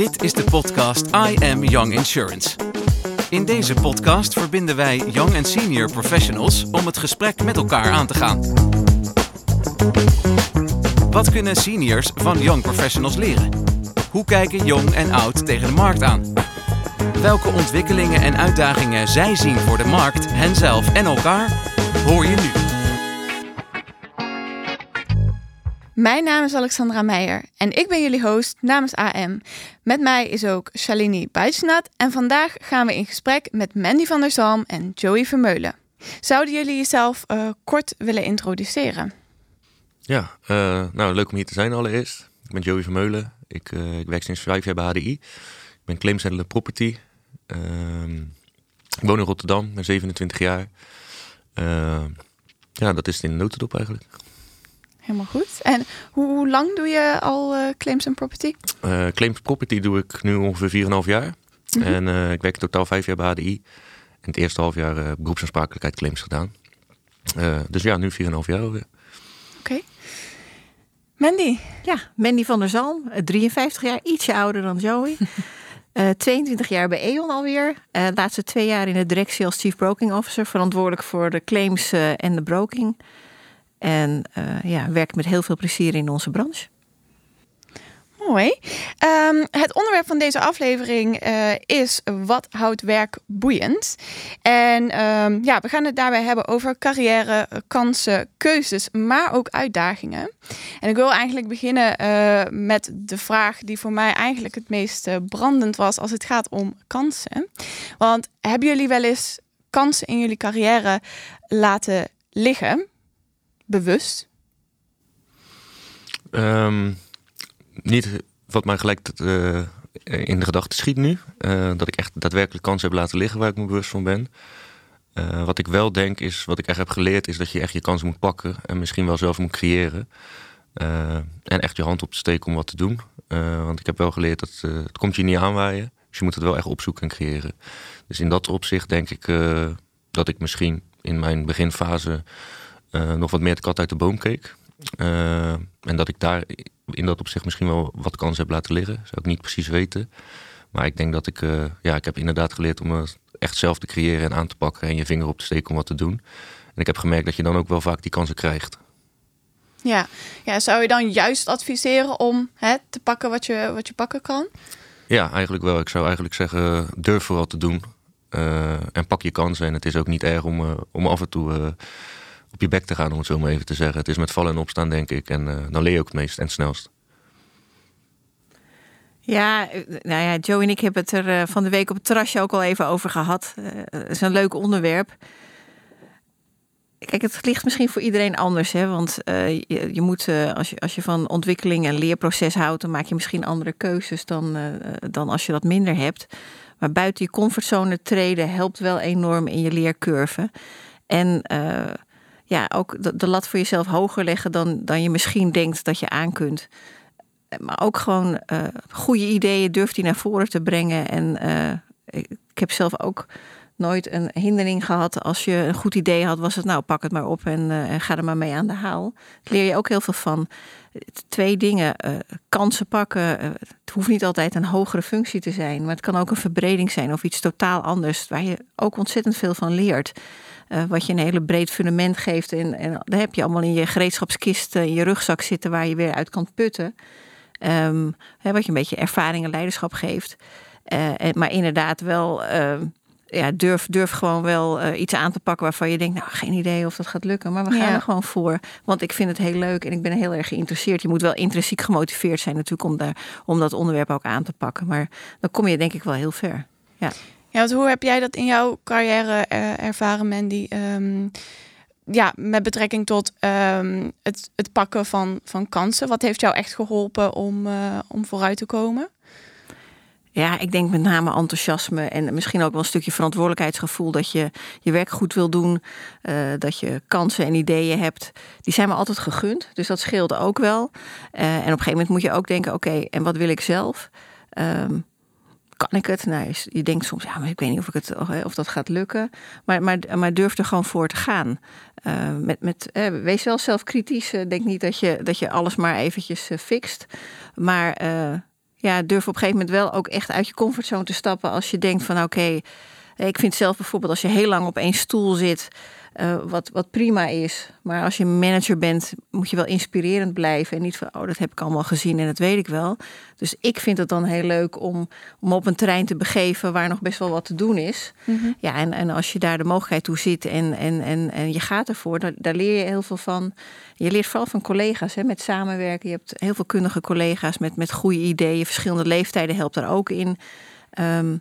Dit is de podcast I Am Young Insurance. In deze podcast verbinden wij young en senior professionals om het gesprek met elkaar aan te gaan. Wat kunnen seniors van young professionals leren? Hoe kijken jong en oud tegen de markt aan? Welke ontwikkelingen en uitdagingen zij zien voor de markt, henzelf en elkaar, hoor je nu. Mijn naam is Alexandra Meijer en ik ben jullie host namens AM. Met mij is ook Shalini Bijsnat en vandaag gaan we in gesprek met Mandy van der Zalm en Joey Vermeulen. Zouden jullie jezelf uh, kort willen introduceren? Ja, uh, nou leuk om hier te zijn allereerst. Ik ben Joey Vermeulen. Ik, uh, ik werk sinds vijf jaar bij HDI. Ik ben claimshandler property. Ehm, ik woon in Rotterdam, ben 27 jaar. ja, dat is in de notendop eigenlijk. Helemaal goed. En hoe, hoe lang doe je al uh, claims en property? Uh, claims property doe ik nu ongeveer 4,5 jaar. Mm -hmm. En uh, ik werk totaal vijf jaar bij HDI. En het eerste half jaar uh, beroepsaansprakelijkheid claims gedaan. dus ja, nu 4,5 jaar alweer. Oké. Okay. Mandy? Ja, Mandy van der Zalm. 53 jaar, ietsje ouder dan Joey. 22 jaar bij E.ON alweer. de laatste twee jaar in de directie als Chief Broking Officer. Verantwoordelijk voor de claims en de broking. En uh, ja, werkt met heel veel plezier in onze branche. Mooi. Um, het onderwerp van deze aflevering uh, is wat houdt werk boeiend? En um, ja, we gaan het daarbij hebben over carrière, kansen, keuzes, maar ook uitdagingen. En ik wil eigenlijk beginnen uh, met de vraag die voor mij eigenlijk het meest brandend was als het gaat om kansen. Want hebben jullie wel eens kansen in jullie carrière laten liggen? Bewust? Um, niet wat mij gelijk uh, in de gedachten schiet nu. Uh, dat ik echt daadwerkelijk kansen heb laten liggen waar ik me bewust van ben. Uh, wat ik wel denk is, wat ik echt heb geleerd, is dat je echt je kansen moet pakken. En misschien wel zelf moet creëren. en echt je hand op te steken om wat te doen. want ik heb wel geleerd dat het komt je niet aanwaaien. Dus je moet het wel echt opzoeken en creëren. Dus in dat opzicht denk ik dat ik misschien in mijn beginfase uh, nog wat meer de kat uit de boom keek. Uh, en dat ik daar in dat opzicht misschien wel wat kansen heb laten liggen. Zou ik niet precies weten. Maar ik denk dat ik, uh, ja, ik heb inderdaad geleerd om het echt zelf te creëren en aan te pakken en je vinger op te steken om wat te doen. En ik heb gemerkt dat je dan ook wel vaak die kansen krijgt. Ja, ja zou je dan juist adviseren om hè, te pakken wat je, wat je pakken kan? Ja, eigenlijk wel. Ik zou eigenlijk zeggen, durf vooral te doen. Uh, en pak je kansen. En het is ook niet erg om, uh, om af en toe op je bek te gaan, om het zo maar even te zeggen. Het is met vallen en opstaan, denk ik. En uh, dan leer je ook het meest en het snelst. Ja, nou ja, Joe en ik hebben het er uh, van de week op het terrasje ook al even over gehad. Uh, het is een leuk onderwerp. Kijk, het ligt misschien voor iedereen anders. Hè? Want je, je, moet, als, je, als je van ontwikkeling en leerproces houdt, dan maak je misschien andere keuzes dan, dan als je dat minder hebt. Maar buiten je comfortzone treden helpt wel enorm in je leercurve. En ja, ook de, lat voor jezelf hoger leggen dan, dan je misschien denkt dat je aan kunt. Maar ook gewoon uh, goede ideeën durft die naar voren te brengen. En ik, ik, heb zelf ook nooit een hindering gehad. Als je een goed idee had, was het nou pak het maar op en, en ga er maar mee aan de haal. Leer je ook heel veel van. Twee dingen. kansen pakken. het hoeft niet altijd een hogere functie te zijn. Maar het kan ook een verbreding zijn of iets totaal anders. Waar je ook ontzettend veel van leert. Wat je een hele breed fundament geeft. En, en daar heb je allemaal in je gereedschapskist, in je rugzak zitten waar je weer uit kan putten. Um, hè, wat je een beetje ervaring en leiderschap geeft. Maar inderdaad wel, uh, ja, durf, durf gewoon wel iets aan te pakken waarvan je denkt, nou geen idee of dat gaat lukken. Maar we gaan ja. er gewoon voor. Want ik vind het heel leuk en ik ben heel erg geïnteresseerd. Je moet wel intrinsiek gemotiveerd zijn natuurlijk om, daar, om dat onderwerp ook aan te pakken. Maar dan kom je denk ik wel heel ver. Ja. Ja, want hoe heb jij dat in jouw carrière uh, ervaren, Mandy? Um, ja, met betrekking tot um, het, het pakken van, van kansen. Wat heeft jou echt geholpen om, uh, om vooruit te komen? Ja, ik denk met name enthousiasme en misschien ook wel een stukje verantwoordelijkheidsgevoel dat je je werk goed wil doen, uh, dat je kansen en ideeën hebt. Die zijn me altijd gegund, dus dat scheelde ook wel. Uh, en op een gegeven moment moet je ook denken: oké, en wat wil ik zelf? Um, kan ik het? Nou, je denkt soms, ja, maar ik weet niet of, ik het, of dat gaat lukken. Maar, maar, maar durf er gewoon voor te gaan. Uh, met, met, wees wel zelfkritisch. Denk niet dat je, dat je alles maar eventjes fixt. Maar ja, durf op een gegeven moment wel ook echt uit je comfortzone te stappen. Als je denkt van oké, ik vind zelf bijvoorbeeld als je heel lang op één stoel zit, uh, wat, wat prima is. Maar als je manager bent, moet je wel inspirerend blijven. En niet van, oh, dat heb ik allemaal gezien en dat weet ik wel. Dus ik vind het dan heel leuk om, om op een terrein te begeven waar nog best wel wat te doen is. Mhm. Ja, en, en als je daar de mogelijkheid toe ziet en, en, en, en je gaat ervoor, daar, daar leer je heel veel van. Je leert vooral van collega's, hè, met samenwerken. Je hebt heel veel kundige collega's met, met goede ideeën. Verschillende leeftijden helpt daar ook in. Ehm,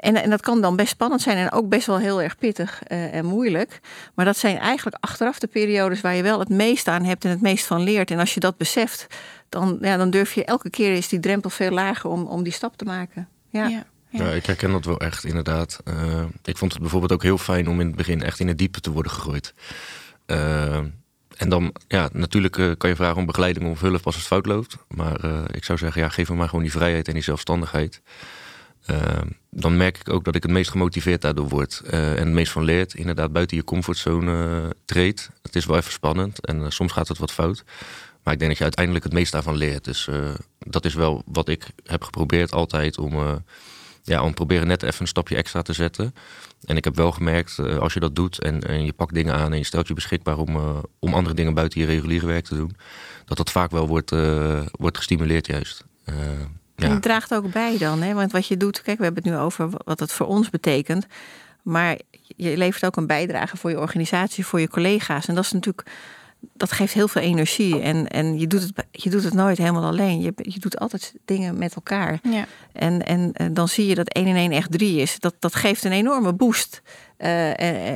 en, en dat kan dan best spannend zijn en ook best wel heel erg pittig uh, en moeilijk. Maar dat zijn eigenlijk achteraf de periodes waar je wel het meest aan hebt en het meest van leert. En als je dat beseft, dan, ja, dan durf je elke keer is die drempel veel lager om, om die stap te maken. Ja. Ja. Ja. ik herken dat wel echt, inderdaad. Uh, ik vond het bijvoorbeeld ook heel fijn om in het begin echt in het diepe te worden gegooid. Uh, en dan, ja, natuurlijk kan je vragen om begeleiding of hulp als het fout loopt. Maar ik zou zeggen, ja, geef me maar gewoon die vrijheid en die zelfstandigheid. Ehm, dan merk ik ook dat ik het meest gemotiveerd daardoor word. Uh, en het meest van leert. Inderdaad, buiten je comfortzone uh, treedt. Het is wel even spannend en uh, soms gaat het wat fout. Maar ik denk dat je uiteindelijk het meest daarvan leert. Dus dat is wel wat ik heb geprobeerd altijd om, ja, om proberen net even een stapje extra te zetten. En ik heb wel gemerkt, als je dat doet en, en, je pakt dingen aan en je stelt je beschikbaar om, om andere dingen buiten je reguliere werk te doen, dat dat vaak wel wordt, wordt gestimuleerd juist. Ja. En draagt ook bij dan, hè? want wat je doet, kijk, we hebben het nu over wat het voor ons betekent. Maar je levert ook een bijdrage voor je organisatie, voor je collega's. En dat is natuurlijk, dat geeft heel veel energie. En, en je, doet het, je doet het nooit helemaal alleen. Je, je doet altijd dingen met elkaar. Ja. En, en, en dan zie je dat 1 in 1 echt 3 is. Dat, dat geeft een enorme boost. Uh,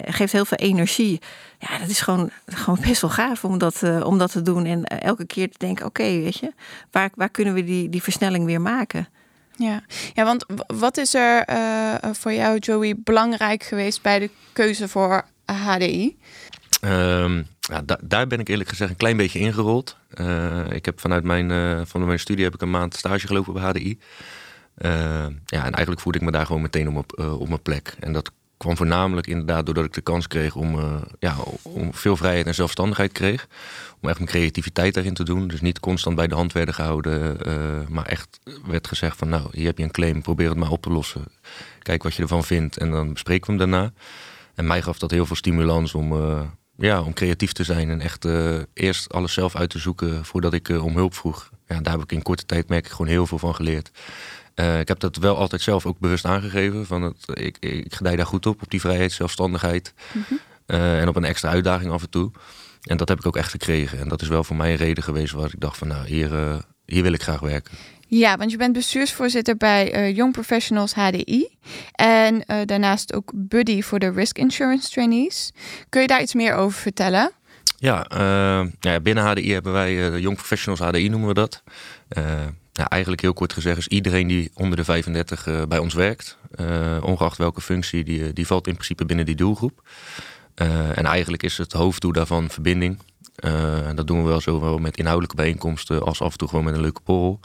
geeft heel veel energie. Ja, dat is gewoon, gewoon best wel gaaf om dat, uh, om dat te doen. En elke keer te denken, oké, okay, weet je, waar, waar kunnen we die, die versnelling weer maken? Ja, ja want wat is er uh, voor jou, Joey, belangrijk geweest bij de keuze voor HDI? Um, ja, da daar ben ik eerlijk gezegd een klein beetje ingerold. ik heb vanuit mijn, van mijn studie heb ik een maand stage gelopen bij HDI. ja, en eigenlijk voelde ik me daar gewoon meteen op, op mijn plek. En dat kwam voornamelijk inderdaad doordat ik de kans kreeg om, uh, ja, om veel vrijheid en zelfstandigheid kreeg. Om echt mijn creativiteit daarin te doen. Dus niet constant bij de hand werden gehouden. Uh, maar echt werd gezegd van nou, hier heb je een claim, probeer het maar op te lossen. Kijk wat je ervan vindt en dan bespreken we hem daarna. En mij gaf dat heel veel stimulans om, uh, ja, om creatief te zijn. En echt eerst alles zelf uit te zoeken voordat ik om hulp vroeg. Ja, daar heb ik in korte tijd merk ik gewoon heel veel van geleerd. Uh, ik heb dat wel altijd zelf ook bewust aangegeven. Van het, ik, ik gedij daar goed op, op die vrijheid, zelfstandigheid. Mm -hmm. uh, en op een extra uitdaging af en toe. En dat heb ik ook echt gekregen. En dat is wel voor mij een reden geweest waar ik dacht van nou, hier, hier wil ik graag werken. Ja, want je bent bestuursvoorzitter bij Young Professionals HDI. En daarnaast ook buddy voor de Risk Insurance Trainees. Kun je daar iets meer over vertellen? Ja, ja binnen HDI hebben wij Young Professionals HDI noemen we dat. Eigenlijk heel kort gezegd is iedereen die onder de 35 uh, bij ons werkt, uh, ongeacht welke functie, die, die valt in principe binnen die doelgroep. Uh, en eigenlijk is het hoofddoel daarvan verbinding. Dat doen we wel zowel met inhoudelijke bijeenkomsten als af en toe gewoon met een leuke borrel.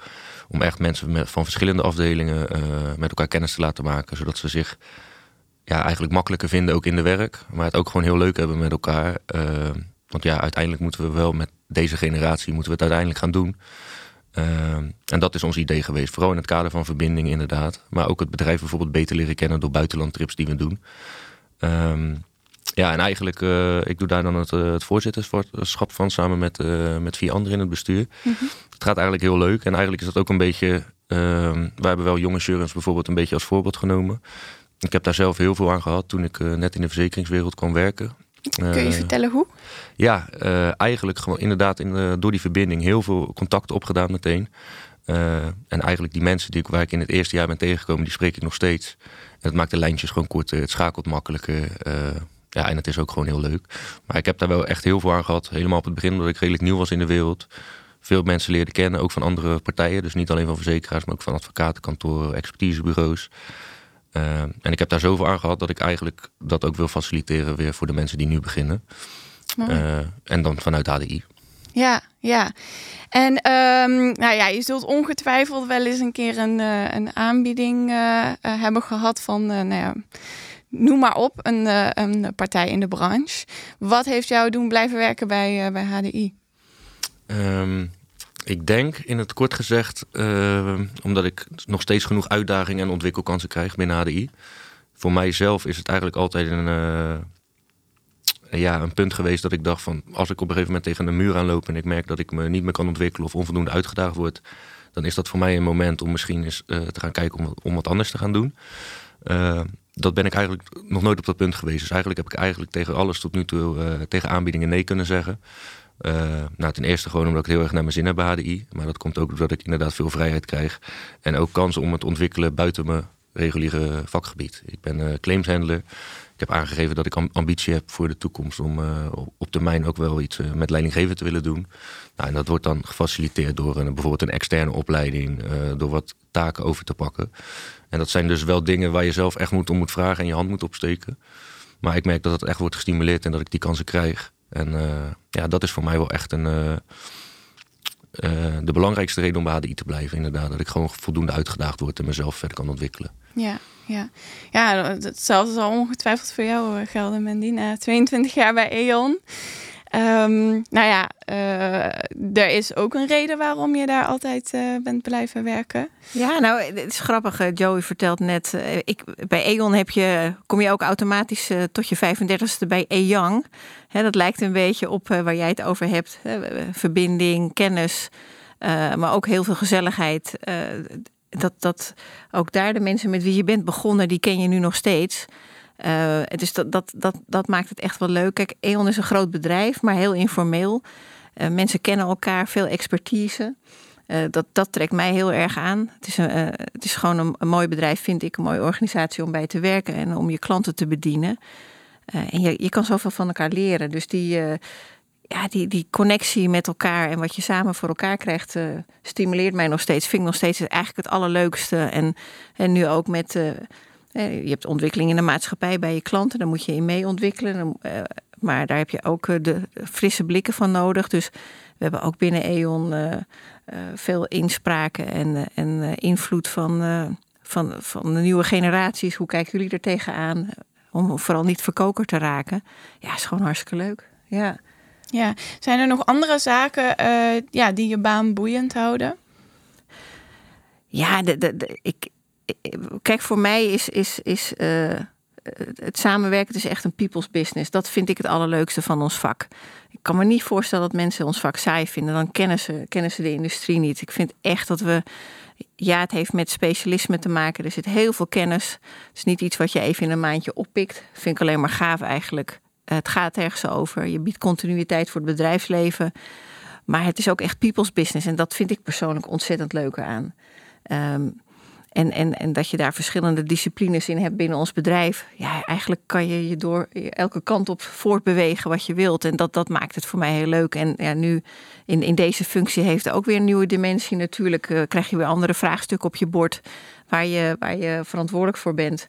Om echt mensen van verschillende afdelingen met elkaar kennis te laten maken, zodat ze zich ja, eigenlijk makkelijker vinden ook in de werk. Maar het ook gewoon heel leuk hebben met elkaar. want ja, uiteindelijk moeten we wel met deze generatie moeten we het uiteindelijk gaan doen. Uh, en dat is ons idee geweest. Vooral in het kader van verbinding inderdaad. Maar ook het bedrijf bijvoorbeeld beter leren kennen door buitenlandtrips die we doen. Um, ja, en eigenlijk, uh, ik doe daar dan het, uh, het voorzitterschap van samen met, uh, met vier anderen in het bestuur. Mm -hmm. Het gaat eigenlijk heel leuk. En eigenlijk is dat ook een beetje. wij hebben wel jonge insurance bijvoorbeeld een beetje als voorbeeld genomen. Ik heb daar zelf heel veel aan gehad toen ik net in de verzekeringswereld kwam werken. Kun je vertellen hoe? Ja, eigenlijk gewoon inderdaad in, door die verbinding heel veel contact opgedaan meteen. Uh, en eigenlijk die mensen die ik, waar ik in het eerste jaar ben tegengekomen, die spreek ik nog steeds. En het maakt de lijntjes gewoon korter, het schakelt makkelijker. Ja, en het is ook gewoon heel leuk. Maar ik heb daar wel echt heel veel aan gehad. Helemaal op het begin, omdat ik redelijk nieuw was in de wereld. Veel mensen leerde kennen, ook van andere partijen. Dus niet alleen van verzekeraars, maar ook van advocatenkantoren, expertisebureaus. Uh, en ik heb daar zoveel aan gehad dat ik eigenlijk dat ook wil faciliteren weer voor de mensen die nu beginnen. Uh, en dan vanuit HDI. Ja, ja. En um, nou ja, je zult ongetwijfeld wel eens een keer een, uh, een aanbieding hebben gehad van, nou ja, noem maar op, een, een partij in de branche. Wat heeft jou doen blijven werken bij, bij HDI? Um, Ik denk in het kort gezegd, uh, omdat ik nog steeds genoeg uitdagingen en ontwikkelkansen krijg binnen HDI. Voor mijzelf is het eigenlijk altijd een, ja, een punt geweest dat ik dacht van als ik op een gegeven moment tegen een muur aanloop en ik merk dat ik me niet meer kan ontwikkelen of onvoldoende uitgedaagd word, dan is dat voor mij een moment om misschien eens te gaan kijken om, om wat anders te gaan doen. Dat ben ik eigenlijk nog nooit op dat punt geweest. Dus eigenlijk heb ik eigenlijk tegen alles tot nu toe, tegen aanbiedingen nee kunnen zeggen. Uh, nou, ten eerste gewoon omdat ik heel erg naar mijn zin heb bij HDI. Maar dat komt ook doordat ik inderdaad veel vrijheid krijg. En ook kansen om het ontwikkelen buiten mijn reguliere vakgebied. Ik ben uh, claimshandler. Ik heb aangegeven dat ik ambitie heb voor de toekomst om uh, op termijn ook wel iets met leidinggeven te willen doen. Nou, en dat wordt dan gefaciliteerd door een, bijvoorbeeld een externe opleiding, door wat taken over te pakken. En dat zijn dus wel dingen waar je zelf echt moet om moet vragen en je hand moet opsteken. Maar ik merk dat het echt wordt gestimuleerd en dat ik die kansen krijg. En ja, dat is voor mij wel echt een, de belangrijkste reden om bij HDI te blijven. Inderdaad, dat ik gewoon voldoende uitgedaagd word en mezelf verder kan ontwikkelen. Ja, ja. ja hetzelfde zal ongetwijfeld voor jou gelden, Mandy. Na 22 jaar bij E.ON. Um, nou ja, uh, er is ook een reden waarom je daar altijd uh, bent blijven werken. Ja, nou, het is grappig. Joey vertelt net, ik, bij E.ON heb je, kom je ook automatisch tot je 35ste bij E-Young. dat lijkt een beetje op waar jij het over hebt. verbinding, kennis, maar ook heel veel gezelligheid. Dat, dat ook daar de mensen met wie je bent begonnen, die ken je nu nog steeds. Dus dat, dat, dat, dat maakt het echt wel leuk. Kijk, E.ON is een groot bedrijf, maar heel informeel. Uh, mensen kennen elkaar, veel expertise. Uh, dat, dat trekt mij heel erg aan. Het is, het is gewoon een, een, mooi bedrijf, vind ik. Een mooie organisatie om bij te werken en om je klanten te bedienen. en je, je kan zoveel van elkaar leren. Dus die, ja, die, die connectie met elkaar en wat je samen voor elkaar krijgt, stimuleert mij nog steeds. Vind ik nog steeds eigenlijk het allerleukste. En, en nu ook met je hebt ontwikkeling in de maatschappij bij je klanten, daar moet je in mee ontwikkelen. Eh, maar daar heb je ook eh, de frisse blikken van nodig. Dus we hebben ook binnen E.ON eh, veel inspraken en, en invloed van, van, van de nieuwe generaties. Hoe kijken jullie er tegenaan? Om vooral niet verkoker te raken. Ja, is gewoon hartstikke leuk. Ja. Ja, zijn er nog andere zaken ja, die je baan boeiend houden? Ja, de, de, de, ik, kijk, voor mij is, is, is uh, het samenwerken is echt een people's business. Dat vind ik het allerleukste van ons vak. Ik kan me niet voorstellen dat mensen ons vak saai vinden. Dan kennen ze, kennen ze de industrie niet. Ik vind echt dat we. Ja, het heeft met specialisme te maken. Er zit heel veel kennis. Het is niet iets wat je even in een maandje oppikt. vind ik alleen maar gaaf eigenlijk. Het gaat ergens over. Je biedt continuïteit voor het bedrijfsleven. Maar het is ook echt people's business. En dat vind ik persoonlijk ontzettend leuk aan. Um, en, en, en dat je daar verschillende disciplines in hebt binnen ons bedrijf. Ja, eigenlijk kan je je door elke kant op voortbewegen wat je wilt. En dat, dat maakt het voor mij heel leuk. En ja, nu in, in deze functie heeft ook weer een nieuwe dimensie. Natuurlijk uh, krijg je weer andere vraagstukken op je bord waar je, waar je verantwoordelijk voor bent.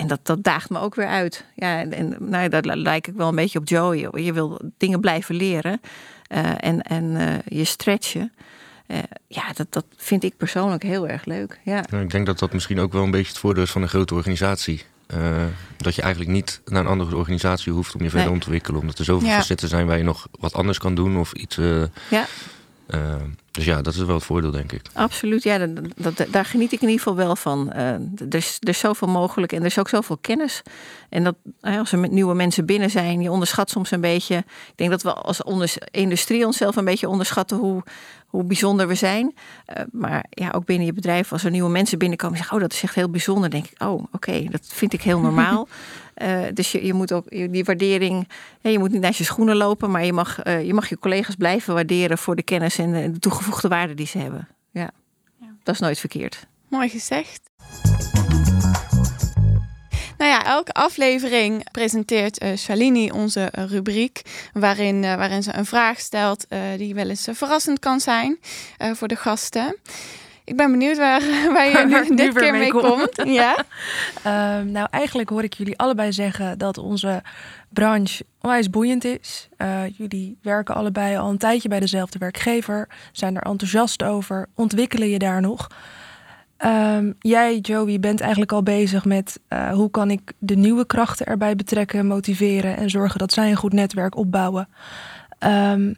En dat, dat daagt me ook weer uit. Ja, en, nou, dat lijkt ik wel een beetje op Joey. Je wil dingen blijven leren uh, en, en uh, je stretchen. Uh, ja, dat, dat vind ik persoonlijk heel erg leuk. Ja. Nou, ik denk dat dat misschien ook wel een beetje het voordeel is van een grote organisatie. Dat je eigenlijk niet naar een andere organisatie hoeft om je verder nee. te ontwikkelen. Omdat er zoveel ja. facetten zijn waar je nog wat anders kan doen of iets. Uh, ja. dus ja, dat is wel het voordeel, denk ik. Absoluut, ja, dat, dat, daar geniet ik in ieder geval wel van. er, is, er is zoveel mogelijk en er is ook zoveel kennis. En dat als er met nieuwe mensen binnen zijn, je onderschat soms een beetje. Ik denk dat we als industrie onszelf een beetje onderschatten hoe, hoe bijzonder we zijn. Uh, maar ja, ook binnen je bedrijf, als er nieuwe mensen binnenkomen, zeggen: Oh, dat is echt heel bijzonder. denk ik: Oh, oké, okay, dat vind ik heel normaal. uh, dus je, je moet ook die waardering, je moet niet naar je schoenen lopen, maar je mag, uh, je mag je collega's blijven waarderen voor de kennis en de, de toegevoegde waarde die ze hebben. Ja. ja, dat is nooit verkeerd. Mooi gezegd. Nou ja, elke aflevering presenteert uh, Shalini onze rubriek. Waarin, uh, waarin ze een vraag stelt die wel eens verrassend kan zijn voor de gasten. Ik ben benieuwd waar, waar je nu, dit keer mee komt. komt. ja? Ehm, nou, eigenlijk hoor ik jullie allebei zeggen dat onze branche onwijs boeiend is. jullie werken allebei al een tijdje bij dezelfde werkgever, zijn er enthousiast over, ontwikkelen je daar nog. Um, jij, Joey, bent eigenlijk al bezig met uh, hoe kan ik de nieuwe krachten erbij betrekken, motiveren en zorgen dat zij een goed netwerk opbouwen. Um,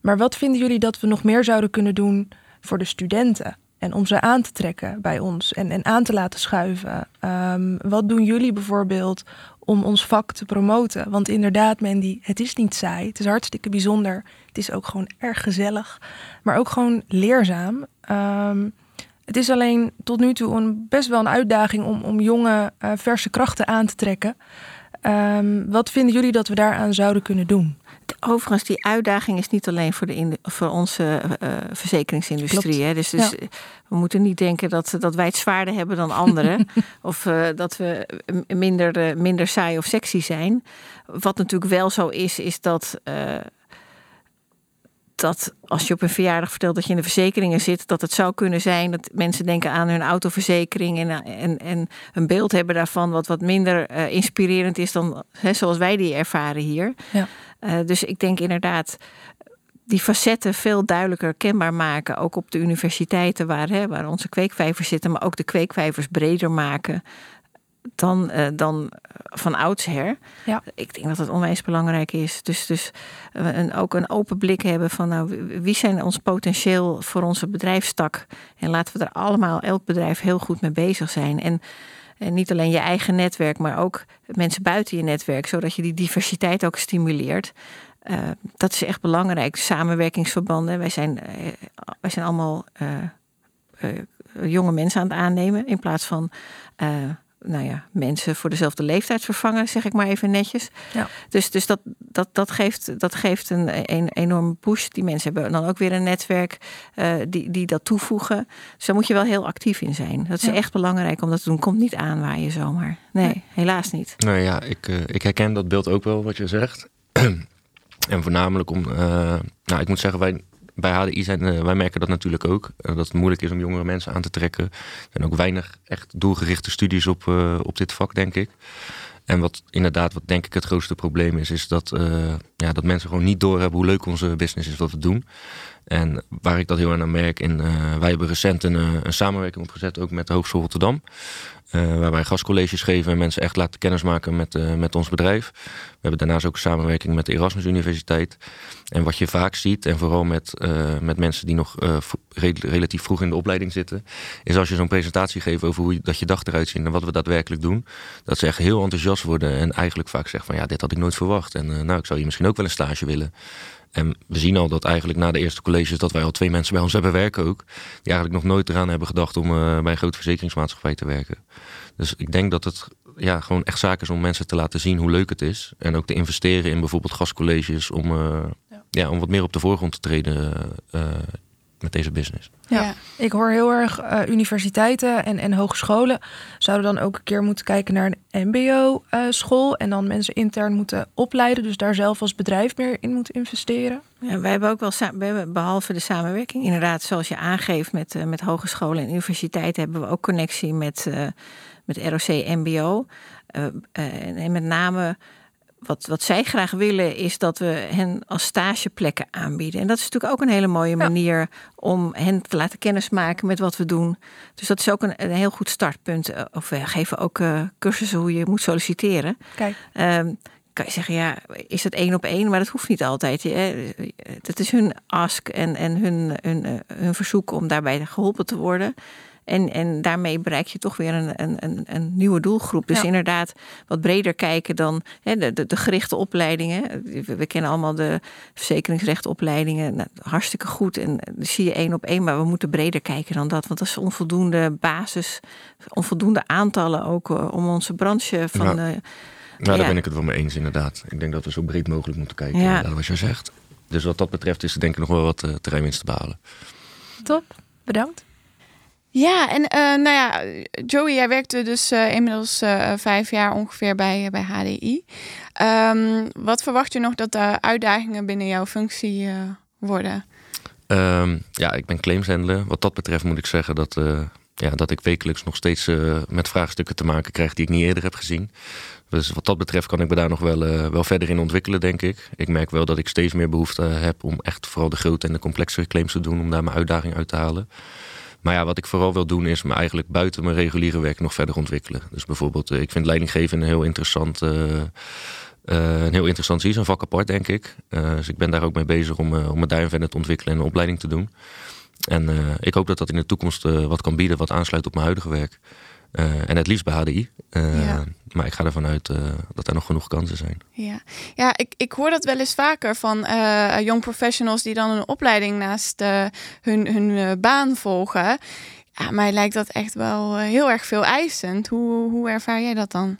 Maar wat vinden jullie dat we nog meer zouden kunnen doen voor de studenten? En om ze aan te trekken bij ons en, en aan te laten schuiven. Ehm, wat doen jullie bijvoorbeeld om ons vak te promoten? Want inderdaad, Mandy, het is niet saai. Het is hartstikke bijzonder. Het is ook gewoon erg gezellig. Maar ook gewoon leerzaam. Ehm, het is alleen tot nu toe een, best wel een uitdaging om, om jonge, uh, verse krachten aan te trekken. Um, wat vinden jullie dat we daaraan zouden kunnen doen? Overigens, die uitdaging is niet alleen voor, de voor onze uh, verzekeringsindustrie. Hè? Dus, dus ja. we moeten niet denken dat, dat wij het zwaarder hebben dan anderen. of uh, dat we minder, minder saai of sexy zijn. Wat natuurlijk wel zo is, is dat dat als je op een verjaardag vertelt dat je in de verzekeringen zit, dat het zou kunnen zijn dat mensen denken aan hun autoverzekering en, en, en een beeld hebben daarvan wat wat minder uh, inspirerend is dan hè, zoals wij die ervaren hier. Ja. Uh, dus ik denk inderdaad die facetten veel duidelijker kenbaar maken, ook op de universiteiten waar, hè, waar onze kweekvijvers zitten, maar ook de kweekvijvers breder maken dan, uh, dan van oudsher. Ja. Ik denk dat het onwijs belangrijk is. Dus, dus een, ook een open blik hebben van nou, wie zijn ons potentieel voor onze bedrijfstak. En laten we er allemaal, elk bedrijf, heel goed mee bezig zijn. En, en niet alleen je eigen netwerk, maar ook mensen buiten je netwerk, zodat je die diversiteit ook stimuleert. Uh, dat is echt belangrijk. Samenwerkingsverbanden. Wij zijn, uh, wij zijn allemaal jonge mensen aan het aannemen in plaats van nou ja, mensen voor dezelfde leeftijd vervangen, zeg ik maar even netjes. Ja. Dus, dus dat, dat, dat geeft, dat geeft een, een enorme push. Die mensen hebben dan ook weer een netwerk uh, die, die dat toevoegen. Dus daar moet je wel heel actief in zijn. Dat is echt belangrijk om dat te doen. Komt niet aanwaaien zomaar. Nee, nee. helaas niet. Nou ja, ik, uh, ik herken dat beeld ook wel wat je zegt. en voornamelijk om, uh, nou ik moet zeggen, wij bij HDI zijn, uh, wij merken dat natuurlijk ook. Uh, dat het moeilijk is om jongere mensen aan te trekken. Er zijn ook weinig echt doelgerichte studies op, uh, op dit vak, denk ik. En wat inderdaad, wat denk ik het grootste probleem is, is dat, ja, dat mensen gewoon niet doorhebben hoe leuk onze business is wat we doen. En waar ik dat heel erg aan merk, in, wij hebben recent een, een samenwerking opgezet ook met de Hogeschool Rotterdam. Uh, waar wij gastcolleges geven en mensen echt laten kennismaken met, uh, met ons bedrijf. We hebben daarnaast ook samenwerking met de Erasmus Universiteit. En wat je vaak ziet, en vooral met, uh, met mensen die nog re relatief vroeg in de opleiding zitten, is als je zo'n presentatie geeft over hoe je, dat je dag eruit ziet en wat we daadwerkelijk doen, dat ze echt heel enthousiast worden en eigenlijk vaak zeggen van ja, dit had ik nooit verwacht. En nou, ik zou hier misschien ook wel een stage willen. En we zien al dat eigenlijk na de eerste colleges dat wij al twee mensen bij ons hebben werken ook. Die eigenlijk nog nooit eraan hebben gedacht om uh, bij een grote verzekeringsmaatschappij te werken. Dus ik denk dat het ja, gewoon echt zaak is om mensen te laten zien hoe leuk het is. En ook te investeren in bijvoorbeeld gastcolleges om, uh, ja. ja. om wat meer op de voorgrond te treden uh, met deze business. Ja, ja. ik hoor heel erg uh, universiteiten en, en hogescholen zouden dan ook een keer moeten kijken naar een MBO-school uh, en dan mensen intern moeten opleiden, dus daar zelf als bedrijf meer in moeten investeren. Ja, wij hebben ook wel, we hebben, behalve de samenwerking, inderdaad, zoals je aangeeft met, uh, met hogescholen en universiteiten, hebben we ook connectie met, met ROC MBO. en met name wat, wat zij graag willen is dat we hen als stageplekken aanbieden. En dat is natuurlijk ook een hele mooie manier om hen te laten kennismaken met wat we doen. Dus dat is ook een, een heel goed startpunt. Eh, of we geven ook uh, cursussen hoe je moet solliciteren. Kijk. Um, kan je zeggen, ja, is het één op één? Maar dat hoeft niet altijd. Het is hun ask en, en hun, hun, eh, hun verzoek om daarbij geholpen te worden. En, en daarmee bereik je toch weer een, een, een nieuwe doelgroep. Dus inderdaad wat breder kijken dan hè, de, de, de, gerichte opleidingen. We, kennen allemaal de verzekeringsrechtopleidingen. Nou, hartstikke goed. En dan zie je één op één. Maar we moeten breder kijken dan dat. Want dat is onvoldoende basis. Onvoldoende aantallen ook eh, om onze branche van... Ja. nou, daar ja. ben ik het wel mee eens inderdaad. Ik denk dat we zo breed mogelijk moeten kijken, ja. wat je zegt. Dus wat dat betreft is er denk ik nog wel wat uh, terreinwinst te behalen. Top, bedankt. Ja, en uh, nou ja, Joey, jij werkte dus uh, inmiddels uh, vijf jaar ongeveer bij, bij HDI. Um, wat verwacht je nog dat de uitdagingen binnen jouw functie worden? Um, ja, ik ben claimshandler. Wat dat betreft moet ik zeggen dat, ja, dat ik wekelijks nog steeds met vraagstukken te maken krijg die ik niet eerder heb gezien. Dus wat dat betreft kan ik me daar nog wel, wel verder in ontwikkelen, denk ik. Ik merk wel dat ik steeds meer behoefte heb om echt vooral de grote en de complexere claims te doen, om daar mijn uitdaging uit te halen. Maar ja, wat ik vooral wil doen is me eigenlijk buiten mijn reguliere werk nog verder ontwikkelen. Dus bijvoorbeeld, eh, ik vind leidinggeven een heel interessant uh, een heel interessant iets, een vak apart denk ik. dus ik ben daar ook mee bezig om, om me daarin verder te ontwikkelen en een opleiding te doen. En ik hoop dat dat in de toekomst wat kan bieden wat aansluit op mijn huidige werk. En het liefst bij HDI. Ja. Maar ik ga ervan uit dat er nog genoeg kansen zijn. Ja, ja ik, ik hoor dat wel eens vaker van young professionals die dan een opleiding naast hun, hun baan volgen. Ja, mij lijkt dat echt wel eh, heel erg veel eisend. Hoe, hoe ervaar jij dat dan?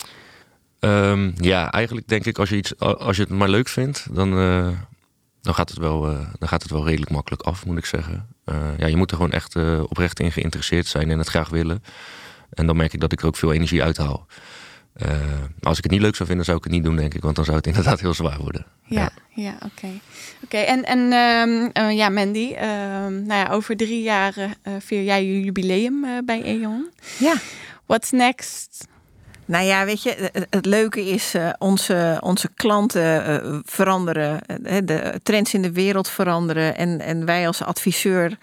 Ehm, ja, eigenlijk denk ik als je, iets, als je het maar leuk vindt, dan, dan, gaat het wel, dan gaat het wel redelijk makkelijk af, moet ik zeggen. ja, je moet er gewoon echt oprecht in geïnteresseerd zijn en het graag willen. En dan merk ik dat ik er ook veel energie uithaal. Uh, als ik het niet leuk zou vinden, zou ik het niet doen, denk ik. Want dan zou het inderdaad heel zwaar worden. Ja, ja, oké. Oké, en, en uh, ja, Mandy, uh, nou ja, over drie jaar uh, vier jij je jubileum bij E.ON. Ja. What's next? Nou ja, weet je, het leuke is, onze, onze klanten veranderen, de trends in de wereld veranderen en, en wij als adviseur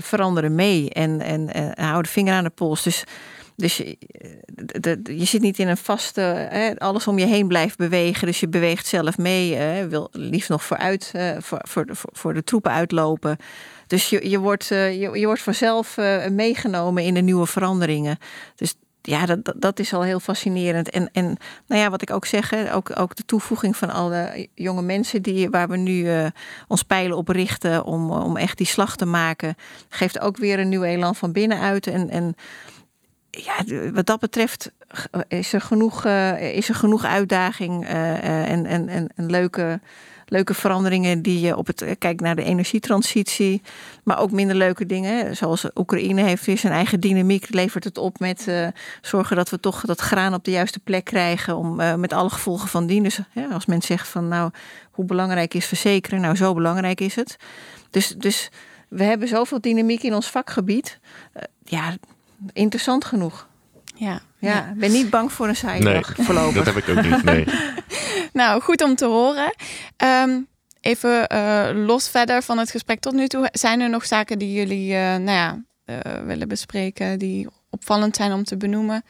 veranderen mee en, en houden vinger aan de pols. Dus dus je, de, je zit niet in een vaste, hè, alles om je heen blijft bewegen. Dus je beweegt zelf mee. Hè, wil liefst nog vooruit, uh, voor, voor, de, voor de troepen uitlopen. Dus je, je, wordt, uh, je, je wordt vanzelf meegenomen in de nieuwe veranderingen. Dus ja, dat, dat is al heel fascinerend. En, en nou ja, wat ik ook zeg, ook, ook de toevoeging van alle jonge mensen die, waar we nu ons pijlen op richten om, om echt die slag te maken, geeft ook weer een nieuw elan van binnenuit. En, en ja, wat dat betreft is er genoeg, uh, is er genoeg uitdaging uh, en, en, en, leuke, leuke veranderingen die je op het kijk naar de energietransitie, maar ook minder leuke dingen. Zoals Oekraïne heeft weer zijn eigen dynamiek, levert het op met zorgen dat we toch dat graan op de juiste plek krijgen, om met alle gevolgen van dien. Dus als men zegt van nou, hoe belangrijk is verzekeren? Nou, zo belangrijk is het. Dus, dus we hebben zoveel dynamiek in ons vakgebied. ja, interessant genoeg. Ja, ja, ik ben niet bang voor een saaie nee, dag voorlopig. Dat heb ik ook niet, nee. nou, goed om te horen. Um, even uh, los verder van het gesprek tot nu toe. Zijn er nog zaken die jullie uh, nou ja, uh, willen bespreken... die opvallend zijn om te benoemen?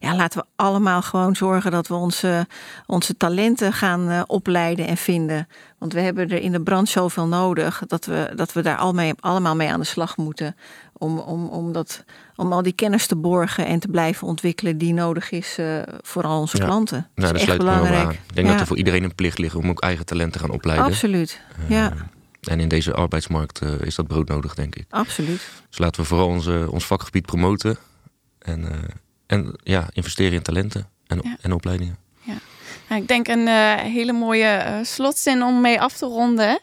Ja, laten we allemaal gewoon zorgen dat we onze, onze talenten gaan uh, opleiden en vinden. Want we hebben er in de brand zoveel nodig dat we, dat we daar al mee, allemaal mee aan de slag moeten. Om, om, om, dat, om al die kennis te borgen en te blijven ontwikkelen die nodig is uh, voor al onze ja. klanten. Nou, dat is echt belangrijk. Ik denk ja. dat er voor iedereen een plicht ligt om ook eigen talenten te gaan opleiden. Absoluut, uh, ja. En in deze arbeidsmarkt uh, is dat broodnodig, denk ik. Absoluut. Dus laten we vooral onze, ons vakgebied promoten. En, en ja, investeren in talenten en, ja. en opleidingen. Nou, ik denk een uh, hele mooie uh, slotzin om mee af te ronden.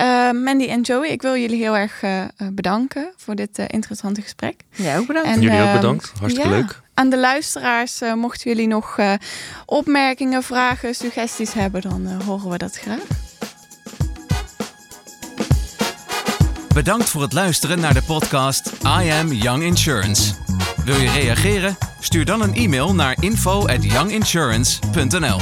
Uh, Mandy en Joey, ik wil jullie heel erg bedanken voor dit interessante gesprek. Ja, ook bedankt. En, jullie ook bedankt. Hartstikke ja, leuk. Aan de luisteraars, mochten jullie nog opmerkingen, vragen, suggesties hebben, dan horen we dat graag. Bedankt voor het luisteren naar de podcast I Am Young Insurance. Wil je reageren? Stuur dan een e-mail naar info@younginsurance.nl.